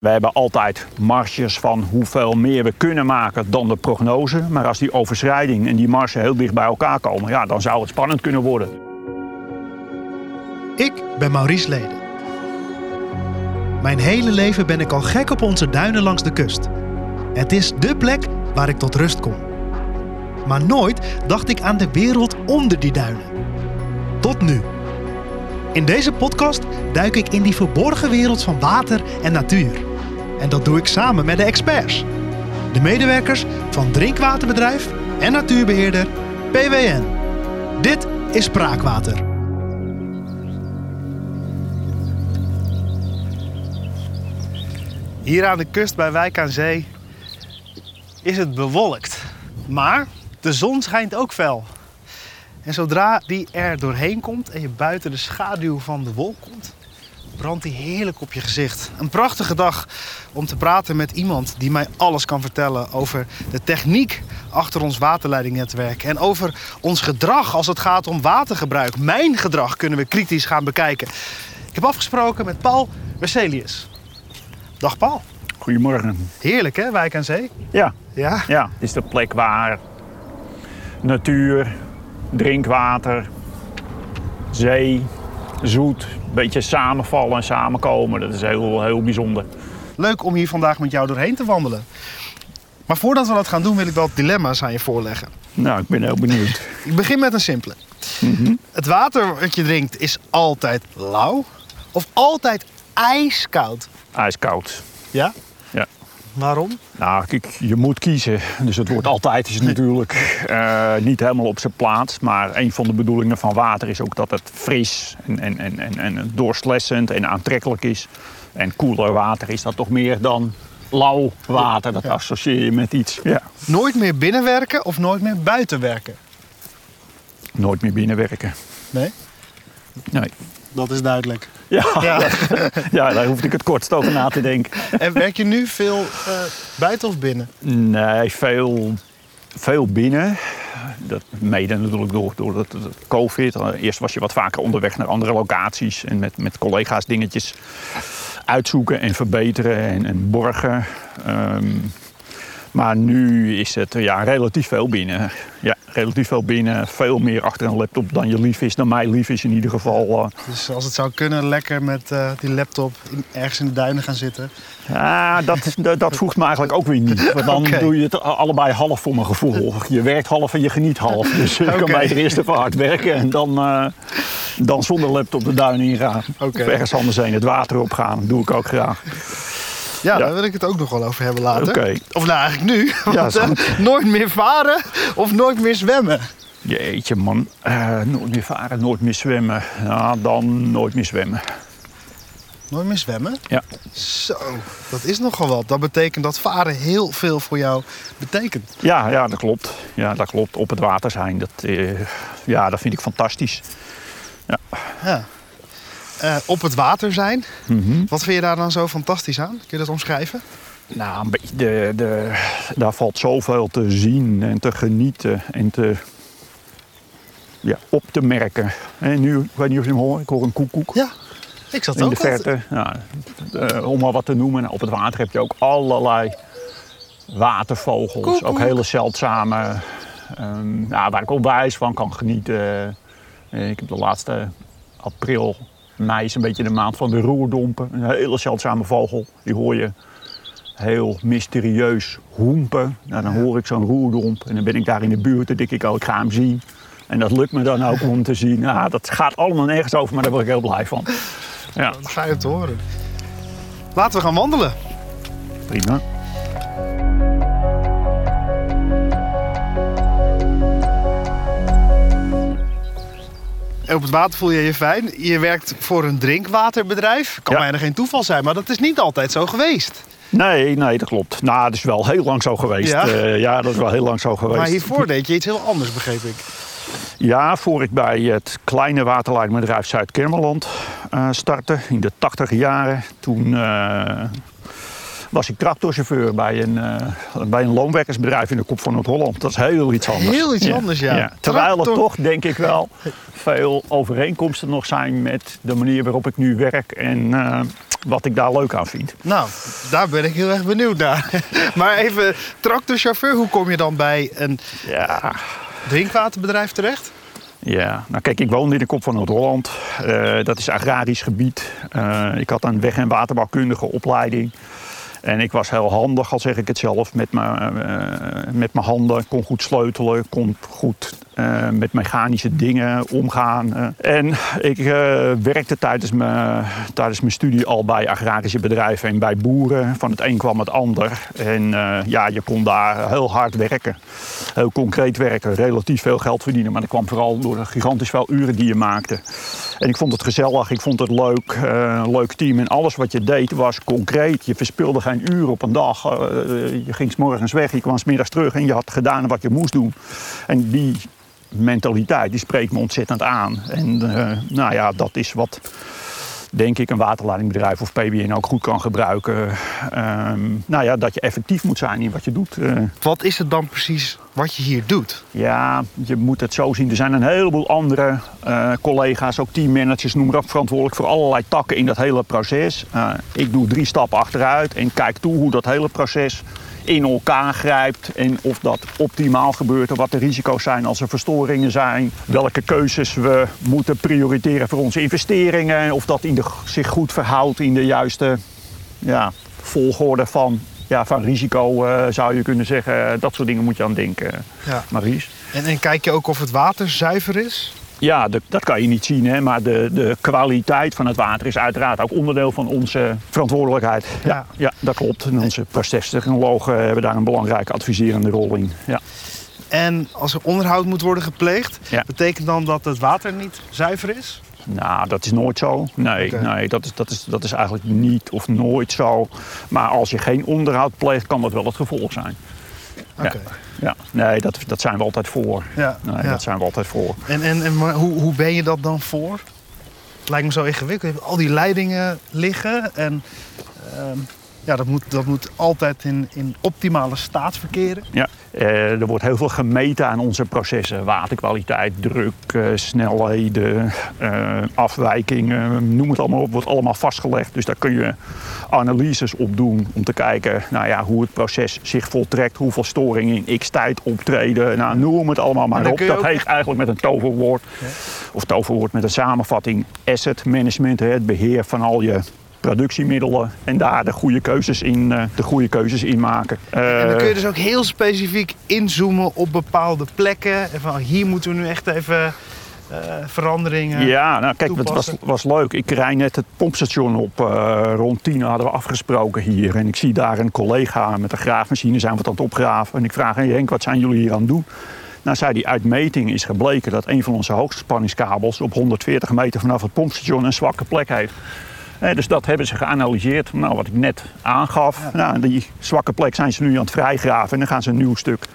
We hebben altijd marges van hoeveel meer we kunnen maken dan de prognose. Maar als die overschrijding en die marge heel dicht bij elkaar komen, ja, dan zou het spannend kunnen worden. Ik ben Maurice Leden. Mijn hele leven ben ik al gek op onze duinen langs de kust. Het is dé plek waar ik tot rust kom. Maar nooit dacht ik aan de wereld onder die duinen. Tot nu. In deze podcast duik ik in die verborgen wereld van water en natuur. En dat doe ik samen met de experts. De medewerkers van drinkwaterbedrijf en natuurbeheerder PWN. Dit is Spraakwater. Hier aan de kust bij Wijk aan Zee is het bewolkt. Maar de zon schijnt ook fel. En zodra die er doorheen komt en je buiten de schaduw van de wolk komt, brandt die heerlijk op je gezicht. Een prachtige dag om te praten met iemand die mij alles kan vertellen over de techniek achter ons waterleidingnetwerk en over ons gedrag als het gaat om watergebruik. Mijn gedrag kunnen we kritisch gaan bekijken. Ik heb afgesproken met Paul Werselius. Dag Paul. Goedemorgen. Heerlijk hè, Wijk aan Zee? Ja, Ja. ja, het is de plek waar natuur, drinkwater, zee, zoet, een beetje samenvallen en samenkomen. Dat is heel, heel bijzonder. Leuk om hier vandaag met jou doorheen te wandelen. Maar voordat we dat gaan doen, wil ik wel dilemma's aan je voorleggen. Nou, ik ben heel benieuwd. Ik begin met een simpele. Het water wat je drinkt is altijd lauw of altijd ijskoud? IJskoud. Ja? Waarom? Nou, kijk, je moet kiezen. Dus het woord altijd is natuurlijk eh, niet helemaal op zijn plaats. Maar een van de bedoelingen van water is ook dat het fris en, en, en, en, en doorslessend en aantrekkelijk is. En koeler water is dat toch meer dan lauw water. Dat associeer je met iets. Ja. Nooit meer binnenwerken of nooit meer buiten werken? Nooit meer binnenwerken. Nee, Nee. dat is duidelijk. Ja, Ja. ja, daar hoefde ik het kortst over na te denken. en werk je nu veel eh, buiten of binnen? Nee, veel, veel binnen. Dat mede natuurlijk door, door het, het COVID. Eerst was je wat vaker onderweg naar andere locaties en met, met collega's dingetjes uitzoeken en verbeteren en, en borgen. Ehm, maar nu is het ja, relatief veel binnen. Ja, relatief veel binnen. Veel meer achter een laptop dan je lief is. Dan mij lief is in ieder geval. eh. Dus als het zou kunnen, lekker met eh, die laptop in- ergens in de duinen gaan zitten. Ja, dat, dat, dat voegt me eigenlijk ook weer niet. Want dan doe je het allebei half voor mijn gevoel. Je werkt half en je geniet half. Dus Oké. kan beter eerst even hard werken en dan, eh, dan zonder laptop de duinen ingaan. Oké. Of ergens anders heen het water opgaan. Dat doe ik ook graag. Ja, Ja. daar wil ik het ook nog wel over hebben later. Of nou, eigenlijk nu. Want, eh, nooit meer varen of nooit meer zwemmen. Jeetje man, Eh, nooit meer varen, nooit meer zwemmen. Ja, dan nooit meer zwemmen. Nooit meer zwemmen? Ja. Zo, dat is nogal wat. Dat betekent dat varen heel veel voor jou betekent. Ja, ja, dat klopt. Ja, dat klopt. Op het water zijn, dat, eh, ja, dat vind ik fantastisch. Ja. Eh, op het water zijn. Mhm. Wat vind je daar dan zo fantastisch aan? Kun je dat omschrijven? Nou, een beetje de, de, daar valt zoveel te zien en te genieten en te, ja, op te merken. En nu, ik weet niet of je hem hoort, ik hoor een koekoek Ja, ik zat in ook de verte. Ja, eh, om maar wat te noemen. Nou, op het water heb je ook allerlei watervogels, Koekoek. ook hele zeldzame, ehm, ja, waar ik ook wijs van kan genieten. Eh, Ik heb de laatste april, mei is een beetje de maand van de roerdompen. Een hele zeldzame vogel, die hoor je heel mysterieus hoempen. Nou, dan hoor ik zo'n roerdomp en dan ben ik daar in de buurt en denk ik, oh, ik ga hem zien. En dat lukt me dan ook om te zien. Ja, dat gaat allemaal nergens over, maar daar word ik heel blij van. Ja, ga je te horen. Laten we gaan wandelen. prima. Op het water voel je je fijn. Je werkt voor een drinkwaterbedrijf. Kan Ja. bijna geen toeval zijn, maar dat is niet altijd zo geweest. Nee, nee, dat klopt. Nou, dat is wel heel lang zo geweest. Ja? Ja, ja dat is wel heel lang zo geweest. Maar hiervoor deed je iets heel anders, begreep ik. Ja, voor ik bij het kleine waterleidingbedrijf Zuid-Kermeland eh, startte in de tachtige jaren. Toen eh, was ik tractorchauffeur bij een, eh, bij een loonwerkersbedrijf in de Kop van Noord-Holland. Dat is heel iets anders. Heel iets anders, ja. Terwijl er toch, denk ik wel, veel overeenkomsten nog zijn met de manier waarop ik nu werk. En eh, wat ik daar leuk aan vind. Nou, daar ben ik heel erg benieuwd naar. maar even, tractorchauffeur, hoe kom je dan bij een Ja, drinkwaterbedrijf terecht? Ja, nou kijk, ik woonde in de kop van Noord-Holland. Eh, dat is agrarisch gebied. Ik had een weg- en waterbouwkundige opleiding. En ik was heel handig, al zeg ik het zelf, met mijn, eh, met mijn handen. Kon goed sleutelen, kon goed eh, met mechanische dingen omgaan. eh. en ik eh, werkte tijdens mijn, tijdens mijn studie al bij agrarische bedrijven en bij boeren. Van het een kwam het ander. En eh, ja, je kon daar heel hard werken. Heel concreet werken, relatief veel geld verdienen. Maar dat kwam vooral door de gigantisch veel uren die je maakte. En ik vond het gezellig, ik vond het leuk, eh, leuk team. En alles wat je deed was concreet. Je verspilde geen uur op een dag. Eh, je ging 's morgens weg, je kwam 's middags terug en je had gedaan wat je moest doen. En die mentaliteit, die spreekt me ontzettend aan. En eh, nou ja, dat is wat denk ik een waterleidingbedrijf of PBN ook goed kan gebruiken. Ehm, nou ja, dat je effectief moet zijn in wat je doet. Eh, Wat is het dan precies wat je hier doet? ja, je moet het zo zien. Er zijn een heleboel andere eh, collega's, ook teammanagers, noem maar op, verantwoordelijk voor allerlei takken in dat hele proces. Eh, ik doe drie stappen achteruit en kijk toe hoe dat hele proces in elkaar grijpt en of dat optimaal gebeurt en wat de risico's zijn als er verstoringen zijn. Welke keuzes we moeten prioriteren voor onze investeringen. Of dat in de, zich goed verhoudt in de juiste ja, volgorde van, ja, van risico, eh, zou je kunnen zeggen. Dat soort dingen moet je aan denken, Ja. Maries. En, en kijk je ook of het water zuiver is? Ja, de- dat kan je niet zien, hè, maar de, de kwaliteit van het water is uiteraard ook onderdeel van onze verantwoordelijkheid. Ja, Ja. ja. dat klopt. En onze procestechnologen hebben daar een belangrijke adviserende rol in. Ja. En als er onderhoud moet worden gepleegd, Ja. betekent dan dat het water niet zuiver is? Nou, dat is nooit zo. Nee, nee dat, is, dat, is, dat is eigenlijk niet of nooit zo. Maar als je geen onderhoud pleegt, kan dat wel het gevolg zijn. Ja, nee, dat, dat zijn we altijd voor. Ja, Nee, dat zijn we altijd voor. En, en, en maar hoe, hoe ben je dat dan voor? Het lijkt me zo ingewikkeld. Je hebt al die leidingen liggen. En ehm, ja, dat moet, dat moet altijd in, in optimale staat verkeren. Ja, er wordt heel veel gemeten aan onze processen. Waterkwaliteit, druk, eh, snelheden, eh, afwijkingen, noem het allemaal op, wordt allemaal vastgelegd. Dus daar kun je analyses op doen om te kijken nou ja, hoe het proces zich voltrekt, hoeveel storingen in x tijd optreden. Nou, noem het allemaal maar op. Dat heet eigenlijk met een toverwoord, of toverwoord met een samenvatting, asset management, het beheer van al je productiemiddelen en daar de goede keuzes in, eh, de goede keuzes in maken. En dan kun je Eh, dus ook heel specifiek inzoomen op bepaalde plekken. En van hier moeten we nu echt even eh, veranderingen. Ja, nou kijk, het was, was leuk. Ik rij net het pompstation op. rond tien hadden we afgesproken hier. En ik zie daar een collega met een graafmachine zijn wat aan het opgraven. En ik vraag, hey Henk, wat zijn jullie hier aan het doen? Nou, zei hij, uit meting is gebleken dat een van onze hoogspanningskabels op 140 meter vanaf het pompstation een zwakke plek heeft. Dus dat hebben ze geanalyseerd. Nou, wat ik net aangaf. Nou, die zwakke plek zijn ze nu aan het vrijgraven. En dan gaan ze een nieuw stuk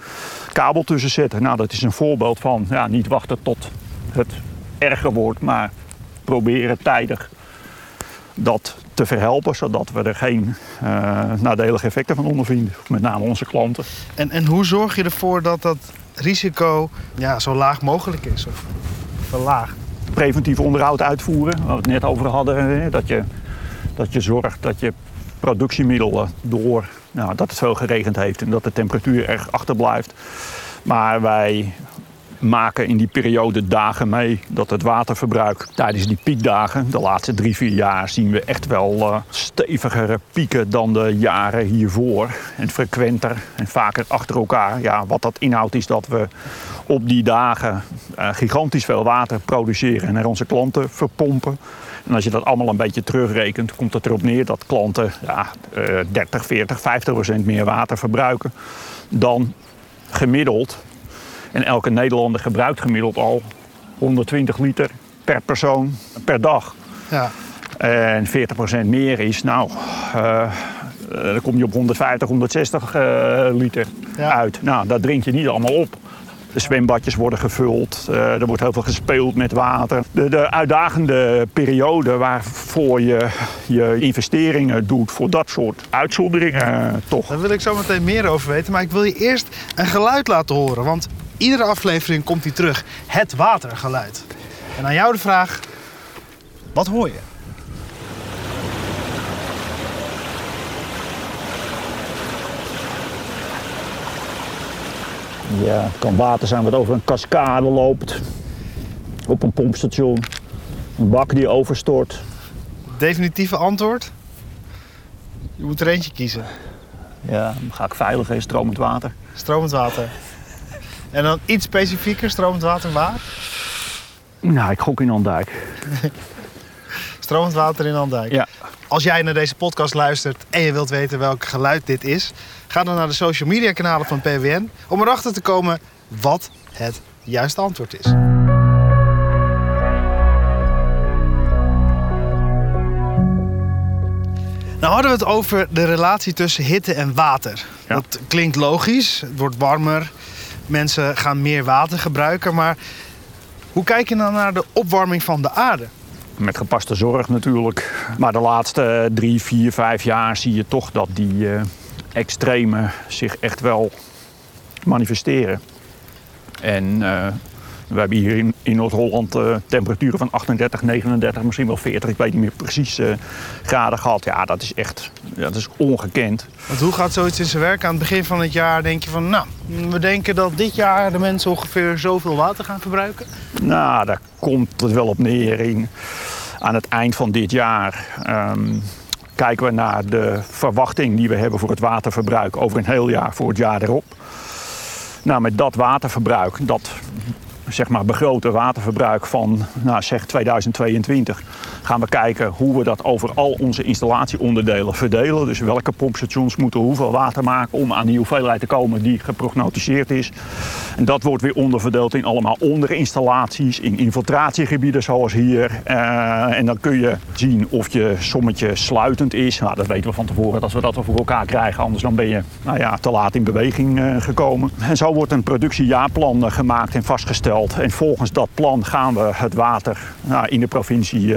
kabel tussen zetten. Nou, dat is een voorbeeld van ja, niet wachten tot het erger wordt, maar proberen tijdig dat te verhelpen, zodat we er geen eh, nadelige effecten van ondervinden. Met name onze klanten. En, en hoe zorg je ervoor dat dat risico ja, zo laag mogelijk is? Of verlaagd? Preventief onderhoud uitvoeren, waar we het net over hadden. Dat je, dat je zorgt dat je productiemiddelen door nou, dat het veel geregend heeft en dat de temperatuur erg achterblijft. Maar wij maken in die periode dagen mee dat het waterverbruik tijdens die piekdagen, de laatste drie, vier jaar, zien we echt wel eh, stevigere pieken dan de jaren hiervoor. En frequenter en vaker achter elkaar. Ja, wat dat inhoudt is dat we op die dagen eh, gigantisch veel water produceren en naar onze klanten verpompen. En als je dat allemaal een beetje terugrekent, komt het erop neer dat klanten ja, eh, 30, 40, 50 procent meer water verbruiken dan gemiddeld. En elke Nederlander gebruikt gemiddeld al 120 liter per persoon per dag. Ja. En 40% meer is, nou, eh, eh, dan kom je op 150, 160 eh, liter Ja. uit. Nou, dat drink je niet allemaal op. De zwembadjes worden gevuld, eh, er wordt heel veel gespeeld met water. De, de uitdagende periode waarvoor je je investeringen doet voor dat soort uitzonderingen, eh, toch. Daar wil ik zo meteen meer over weten. Maar ik wil je eerst een geluid laten horen. Want iedere aflevering komt hij terug. Het watergeluid. En aan jou de vraag. Wat hoor je? Ja, het kan water zijn wat over een cascade loopt. Op een pompstation. Een bak die overstort. Definitieve antwoord? Je moet er eentje kiezen. Ja, dan ga ik veilig in stromend water. Stromend water. En dan iets specifieker, stromend water waar? Nou, ik gok in Andijk. Stromend water in Andijk. Ja. Als jij naar deze podcast luistert en je wilt weten welk geluid dit is, ga dan naar de social media kanalen van PWN om erachter te komen wat het juiste antwoord is. Nou hadden we het over de relatie tussen hitte en water. Ja. Dat klinkt logisch. Het wordt warmer. Mensen gaan meer water gebruiken. Maar hoe kijk je dan naar de opwarming van de aarde? Met gepaste zorg natuurlijk. Maar de laatste drie, vier, vijf jaar zie je toch dat die eh extremen zich echt wel manifesteren. En eh, we hebben hier in, in Noord-Holland eh, temperaturen van 38, 39, misschien wel 40, ik weet niet meer precies, eh, graden gehad. Ja, dat is echt ja, dat is ongekend. Want hoe gaat zoiets in zijn werk? Aan het begin van het jaar denk je van... nou, we denken dat dit jaar de mensen ongeveer zoveel water gaan verbruiken. Nou, daar komt het wel op neer. In, aan het eind van dit jaar ehm, kijken we naar de verwachting die we hebben voor het waterverbruik over een heel jaar, voor het jaar erop. Nou, met dat waterverbruik, dat zeg maar begrote waterverbruik van nou, zeg 2022, gaan we kijken hoe we dat over al onze installatieonderdelen verdelen. Dus welke pompstations moeten hoeveel water maken om aan die hoeveelheid te komen die geprognosticeerd is. En dat wordt weer onderverdeeld in allemaal onderinstallaties, in infiltratiegebieden zoals hier. Eh, en dan kun je zien of je sommetje sluitend is. Nou, dat weten we van tevoren dat we dat wel voor elkaar krijgen. Anders dan ben je nou ja, te laat in beweging eh, gekomen. En zo wordt een productiejaarplan eh, gemaakt en vastgesteld. En volgens dat plan gaan we het water nou, in de provincie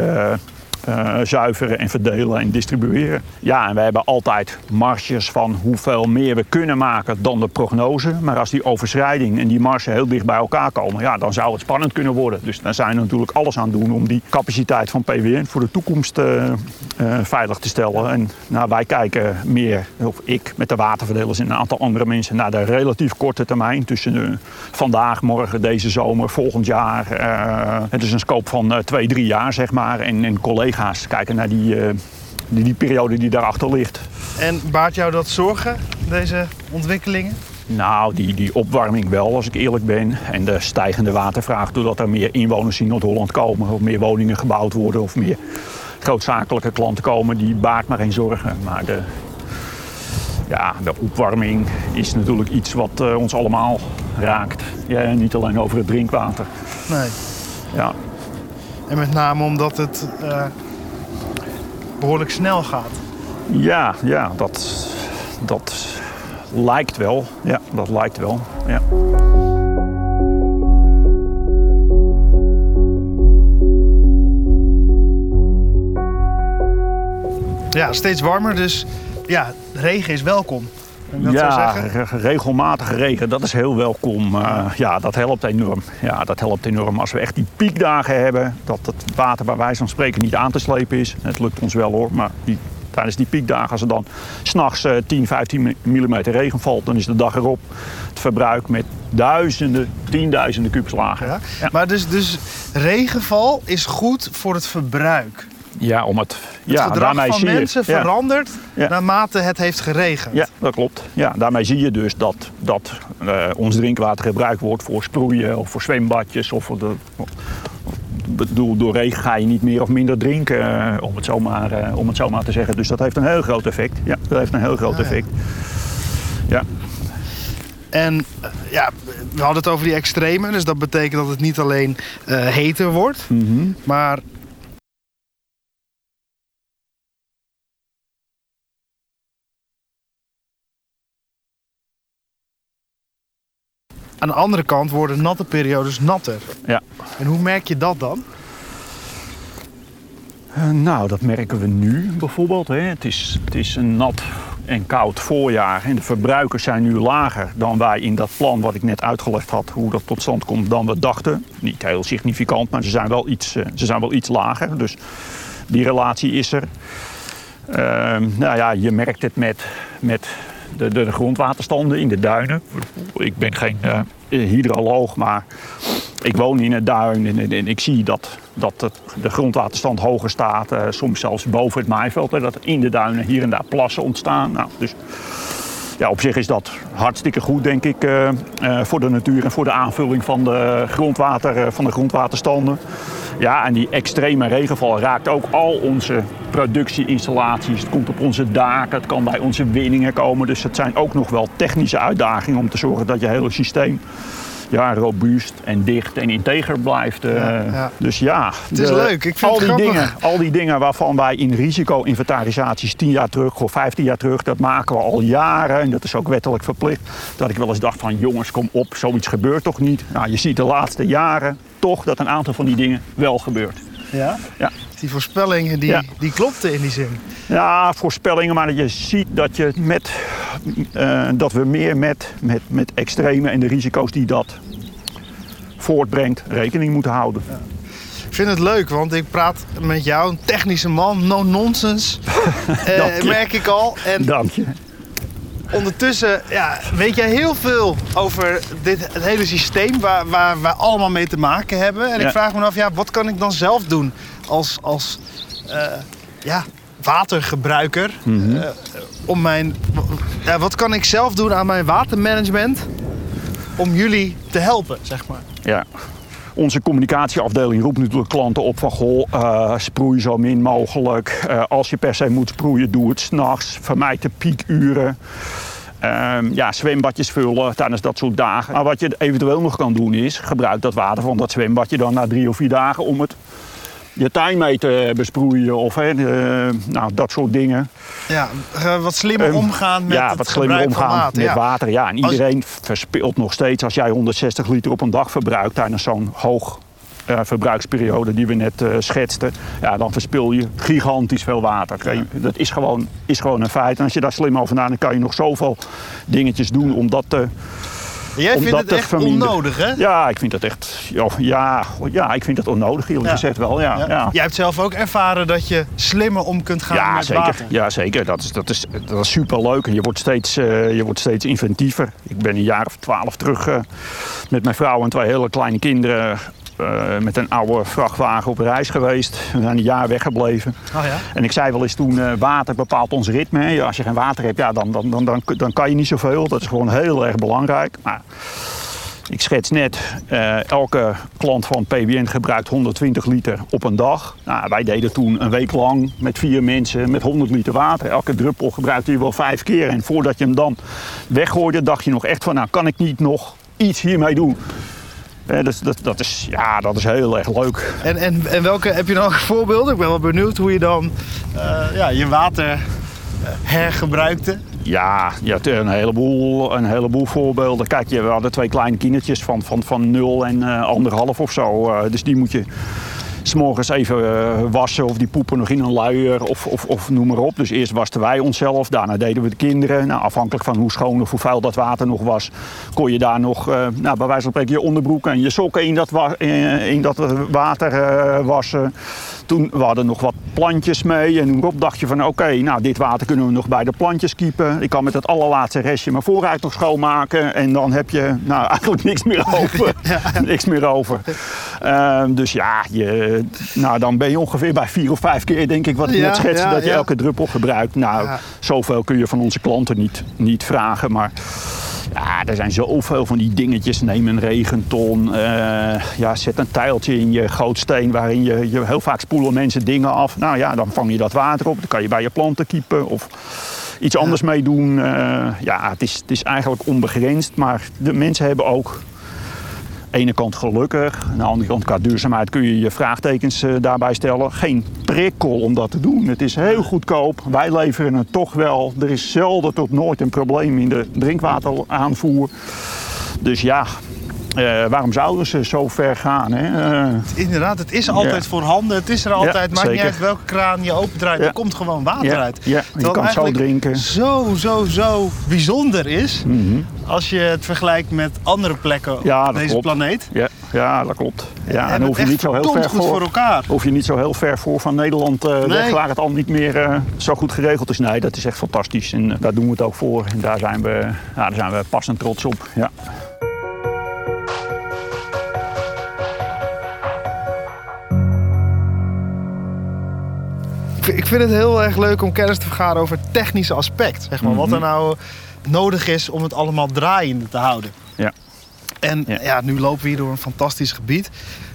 eh, zuiveren en verdelen en distribueren. Ja, en we hebben altijd marges van hoeveel meer we kunnen maken dan de prognose. Maar als die overschrijding en die marge heel dicht bij elkaar komen, ja, dan zou het spannend kunnen worden. Dus daar zijn we natuurlijk alles aan doen om die capaciteit van PWN voor de toekomst eh, eh, veilig te stellen. En nou, wij kijken meer, of ik met de waterverdelers en een aantal andere mensen, naar de relatief korte termijn. Tussen vandaag, morgen, deze zomer, volgend jaar. Het is een scope van twee, drie jaar, zeg maar. En, en collega's kijken naar die, eh, die, die periode die daarachter ligt. En baart jou dat zorgen, deze ontwikkelingen? Nou, die, die opwarming wel, als ik eerlijk ben. En de stijgende watervraag, doordat er meer inwoners in Noord-Holland komen... of meer woningen gebouwd worden of meer grootzakelijke klanten komen... die baart maar geen zorgen. Maar de, ja, de opwarming is natuurlijk iets wat eh, ons allemaal raakt. Ja, niet alleen over het drinkwater. Nee. Ja, En met name omdat het eh, behoorlijk snel gaat. ja, ja dat, dat lijkt wel. Ja, dat lijkt wel. Ja. Ja, steeds warmer, dus ja, regen is welkom. Dat zo ja, zeggen? re- regelmatige regen, dat is heel welkom. Uh, ja, dat helpt enorm. Ja, dat helpt enorm. Als we echt die piekdagen hebben, dat het water bij wijze van spreken niet aan te slepen is. Het lukt ons wel hoor, maar die, tijdens die piekdagen, als er dan s'nachts uh, 10, 15 mm regen valt, dan is de dag erop het verbruik met duizenden, tienduizenden kubuslagen. Ja. Ja. Maar dus, dus regenval is goed voor het verbruik. Ja, om het, Het ja, gedrag daarmee van je- mensen ja. verandert Ja. naarmate het heeft geregend. Ja, dat klopt. Ja, daarmee zie je dus dat, dat eh, ons drinkwater gebruikt wordt voor sproeien of voor zwembadjes. Of voor de, bedoel, door regen ga je niet meer of minder drinken, eh, om, het zomaar, eh, om het zomaar te zeggen. Dus dat heeft een heel groot effect. Ja, dat heeft een heel groot ja. effect. Ja. En ja, we hadden het over die extreme. Dus dat betekent dat het niet alleen eh, heter wordt, Mhm. maar aan de andere kant worden natte periodes natter. ja. En hoe merk je dat dan? Eh, nou, dat merken we nu bijvoorbeeld. Hè. Het, is, het is een nat en koud voorjaar en de verbruikers zijn nu lager dan wij in dat plan wat ik net uitgelegd had, hoe dat tot stand komt dan we dachten. Niet heel significant, maar ze zijn wel iets, eh, ze zijn wel iets lager. Dus die relatie is er. Ehm, nou ja, je merkt het met, met de, de grondwaterstanden in de duinen. Ik ben geen uh, hydroloog, maar ik woon in het duin en, ik zie dat, dat de grondwaterstand hoger staat. Uh, soms zelfs boven het maaiveld. dat in de duinen hier en daar plassen ontstaan. Nou, dus ja, op zich is dat hartstikke goed, denk ik, uh, uh, voor de natuur en voor de aanvulling van de, grondwater, uh, van de grondwaterstanden. Ja, en die extreme regenval raakt ook al onze productieinstallaties. Het komt op onze daken, het kan bij onze winningen komen. Dus het zijn ook nog wel technische uitdagingen om te zorgen dat je hele systeem ja, robuust en dicht en integer blijft. Ja, ja. Dus ja, het is de, leuk. Ik vind al, het die dingen, al die dingen waarvan wij in risico-inventarisaties 10 jaar terug of 15 jaar terug, dat maken we al jaren en dat is ook wettelijk verplicht. Dat ik wel eens dacht van jongens, kom op, zoiets gebeurt toch niet? Nou, je ziet de laatste jaren toch dat een aantal van die dingen wel gebeurt. Ja? Ja. Die voorspellingen die, ja. die klopten in die zin. Ja, voorspellingen, maar je ziet dat, je met, uh, dat we meer met, met, met extreme en de risico's die dat voortbrengt rekening moeten houden. Ja. Ik vind het leuk, want ik praat met jou, een technische man, no nonsense, uh, merk ik al. En Dank je. Ondertussen ja, weet jij heel veel over dit, het hele systeem waar, waar we allemaal mee te maken hebben. En ja. ik vraag me af, ja, wat kan ik dan zelf doen als, als uh, ja, watergebruiker? Mm -hmm. uh, om mijn, ja, wat kan ik zelf doen aan mijn watermanagement om jullie te helpen, zeg maar? Ja. Onze communicatieafdeling roept natuurlijk klanten op van goh, uh, sproei zo min mogelijk. Uh, als je per se moet sproeien, doe het s'nachts. Vermijd de piekuren. Um, ja, zwembadjes vullen tijdens dat soort dagen. Maar wat je eventueel nog kan doen is, gebruik dat water van dat zwembadje dan na drie of vier dagen om het je tuin mee te besproeien of hè, de, nou, dat soort dingen. Ja, wat slimmer um, omgaan met ja, wat slimmer omgaan water. met ja. water. Ja, en iedereen als... verspilt nog steeds als jij 160 liter op een dag verbruikt tijdens zo'n hoog uh, verbruiksperiode die we net uh, schetsten, ja, dan verspil je gigantisch veel water. Ja. Dat is gewoon, is gewoon een feit. En als je daar slim over nadenkt, dan kan je nog zoveel dingetjes doen om dat te. Jij vindt het echt onnodig, hè? Ja, ik vind dat echt. Ja, ja ik vind dat onnodig, eerlijk ja. gezegd wel. Ja, ja. ja, Jij hebt zelf ook ervaren dat je slimmer om kunt gaan ja, met zeker. water. Ja, zeker. Dat is, dat is, dat is superleuk. En je wordt, steeds, uh, je wordt steeds inventiever. Ik ben een jaar of twaalf terug uh, met mijn vrouw en twee hele kleine kinderen uh, met een oude vrachtwagen op reis geweest. We zijn een jaar weggebleven. Oh ja? En ik zei wel eens toen, uh, water bepaalt ons ritme. Hè. Als je geen water hebt, ja, dan, dan, dan, dan, dan kan je niet zoveel. Dat is gewoon heel erg belangrijk. Maar ik schets net, uh, elke klant van PWN gebruikt 120 liter op een dag. Nou, wij deden toen een week lang met vier mensen met 100 liter water. Elke druppel gebruikte je wel vijf keer. En voordat je hem dan weggooide, dacht je nog echt van, nou kan ik niet nog iets hiermee doen. Eh, dus dat, dat, is, ja, dat is heel erg leuk. En, en, en welke, heb je nog voorbeelden? Ik ben wel benieuwd hoe je dan uh, ja, je water uh, hergebruikte. Ja, je hebt een heleboel, een heleboel voorbeelden. Kijk, we hadden twee kleine kindertjes van, van, van 0 en uh, anderhalf of zo. Uh, dus die moet je s'morgens even uh, wassen of die poepen nog in een luier of, of, of noem maar op. Dus eerst wasten wij onszelf, daarna deden we de kinderen. Nou, afhankelijk van hoe schoon of hoe vuil dat water nog was, kon je daar nog uh, nou, bij wijze van spreken je onderbroek en je sokken in dat, wa in, in dat water uh, wassen. Toen we hadden nog wat plantjes mee en toen dacht je van oké, okay, nou dit water kunnen we nog bij de plantjes kiepen. Ik kan met het allerlaatste restje mijn voorruit nog schoonmaken en dan heb je nou eigenlijk niks meer over. ja. niks meer over. Dus ja, je, nou, dan ben je ongeveer bij vier of vijf keer, denk ik, wat ik ja, net schetste, ja, dat je elke druppel gebruikt. Nou, zoveel kun je van onze klanten niet, niet vragen. Maar ja, er zijn zoveel van die dingetjes. Neem een regenton. Uh, ja, zet een tijltje in je gootsteen waarin je, je heel vaak spoelen mensen dingen af. Nou ja, dan vang je dat water op. Dan kan je bij je planten kiepen of iets anders mee doen. Uh, ja, het is, het is eigenlijk onbegrensd. Maar de mensen hebben ook ene kant gelukkig. Aan de andere kant qua duurzaamheid kun je je vraagtekens uh, daarbij stellen. Geen prikkel om dat te doen. Het is heel goedkoop. Wij leveren het toch wel. Er is zelden tot nooit een probleem in de drinkwateraanvoer. Dus ja, uh, waarom zouden ze zo ver gaan? Hè? Uh, Inderdaad, het is altijd ja. voorhanden. Het is er altijd. Ja, Maakt zeker. niet uit welke kraan je opendraait. Ja. Er komt gewoon water uit. Ja, je kan het zo drinken. Zo, zo, zo bijzonder is. Mm -hmm. Als je het vergelijkt met andere plekken op deze klopt. planeet. Ja. ja, dat klopt. Ja, en en hoef je niet zo heel ver voor voor, elkaar. hoef je niet zo heel ver voor van Nederland eh, weg, Nee. waar het al niet meer eh, zo goed geregeld is. Nee, dat is echt fantastisch. En eh, daar doen we het ook voor. En daar zijn we, ja, daar zijn we passend trots op. Ja. Ik vind- het heel erg leuk om kennis te vergaren over het technische aspect. Zeg maar, Wat Mhm. er nou nodig is om het allemaal draaiende te houden. Ja. En Ja. ja. nu lopen we hier door een fantastisch gebied.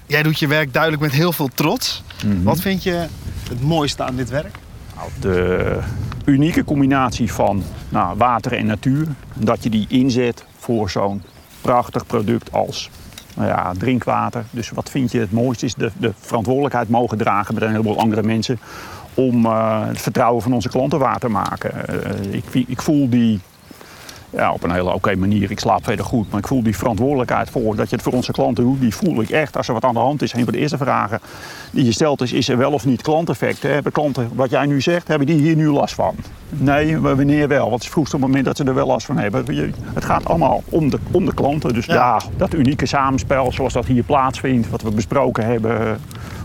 Jij doet je werk duidelijk met heel veel trots. Mhm. Wat vind je het mooiste aan dit werk? Nou, de unieke combinatie van nou, water en natuur. Dat je die inzet voor zo'n prachtig product als nou ja, drinkwater. Dus wat vind je het mooiste is de, de verantwoordelijkheid mogen dragen met een heleboel andere mensen. Om eh, het vertrouwen van onze klanten waar te maken. Eh, ik, ik voel die ja, op een hele oké manier. Ik slaap verder goed. Maar ik voel die verantwoordelijkheid voor dat je het voor onze klanten doet. Die voel ik echt als er wat aan de hand is. Een van de eerste vragen die je stelt is, is er wel of niet klanteffect? Hebben klanten, wat jij nu zegt, hebben die hier nu last van? Nee, maar wanneer wel? Wat is het vroegste moment dat ze er wel last van hebben? Het gaat allemaal om de, om de klanten. Dus Ja. ja. dat unieke samenspel zoals dat hier plaatsvindt. Wat we besproken hebben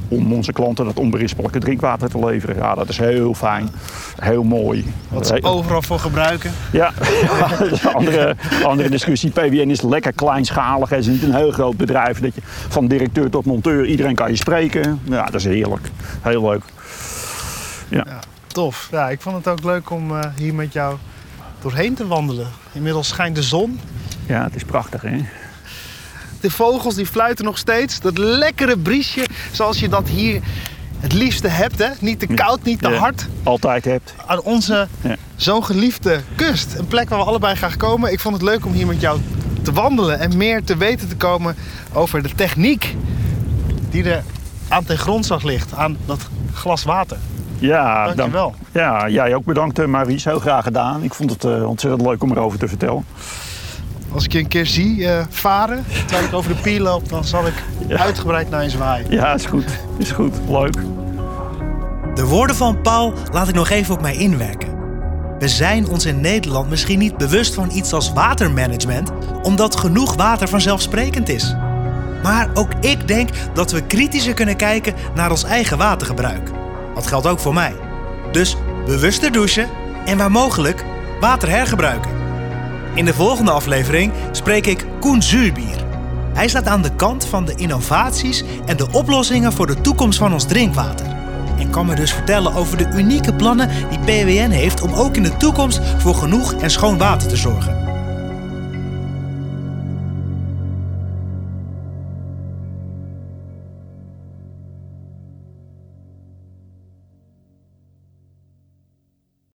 om onze klanten dat onberispelijke drinkwater te leveren. Ja, dat is heel fijn. Heel mooi. Wat ze overal voor gebruiken. Ja, andere, andere discussie. PWN is lekker kleinschalig. Het is niet een heel groot bedrijf. Dat je van directeur tot monteur, iedereen kan je spreken. Ja, dat is heerlijk. Heel leuk. Ja. Ja, tof. Ja, ik vond het ook leuk om eh, hier met jou doorheen te wandelen. Inmiddels schijnt de zon. ja, het is prachtig hè. De vogels die fluiten nog steeds. Dat lekkere briesje zoals je dat hier het liefste hebt. Hè? Niet te koud, niet te Ja. hard. Altijd hebt. Aan onze Ja. zo geliefde kust. Een plek waar we allebei graag komen. Ik vond het leuk om hier met jou te wandelen. En meer te weten te komen over de techniek die er aan ten grondslag ligt. Aan dat glas water. Ja, Dankjewel. ja, jij ook bedankt eh, Maries. Heel graag gedaan. Ik vond het eh, ontzettend leuk om erover te vertellen. Als ik je een keer zie eh, varen, terwijl ik over de pier loop, dan zal ik Ja. uitgebreid naar je zwaaien. Ja, is goed. Is goed. Leuk. De woorden van Paul laat ik nog even op mij inwerken. We zijn ons in Nederland misschien niet bewust van iets als watermanagement, omdat genoeg water vanzelfsprekend is. Maar ook ik denk dat we kritischer kunnen kijken naar ons eigen watergebruik. Dat geldt ook voor mij. Dus bewuster douchen en waar mogelijk water hergebruiken. In de volgende aflevering spreek ik Koen Zuurbier. Hij staat aan de kant van de innovaties en de oplossingen voor de toekomst van ons drinkwater. En kan me dus vertellen over de unieke plannen die PWN heeft om ook in de toekomst voor genoeg en schoon water te zorgen.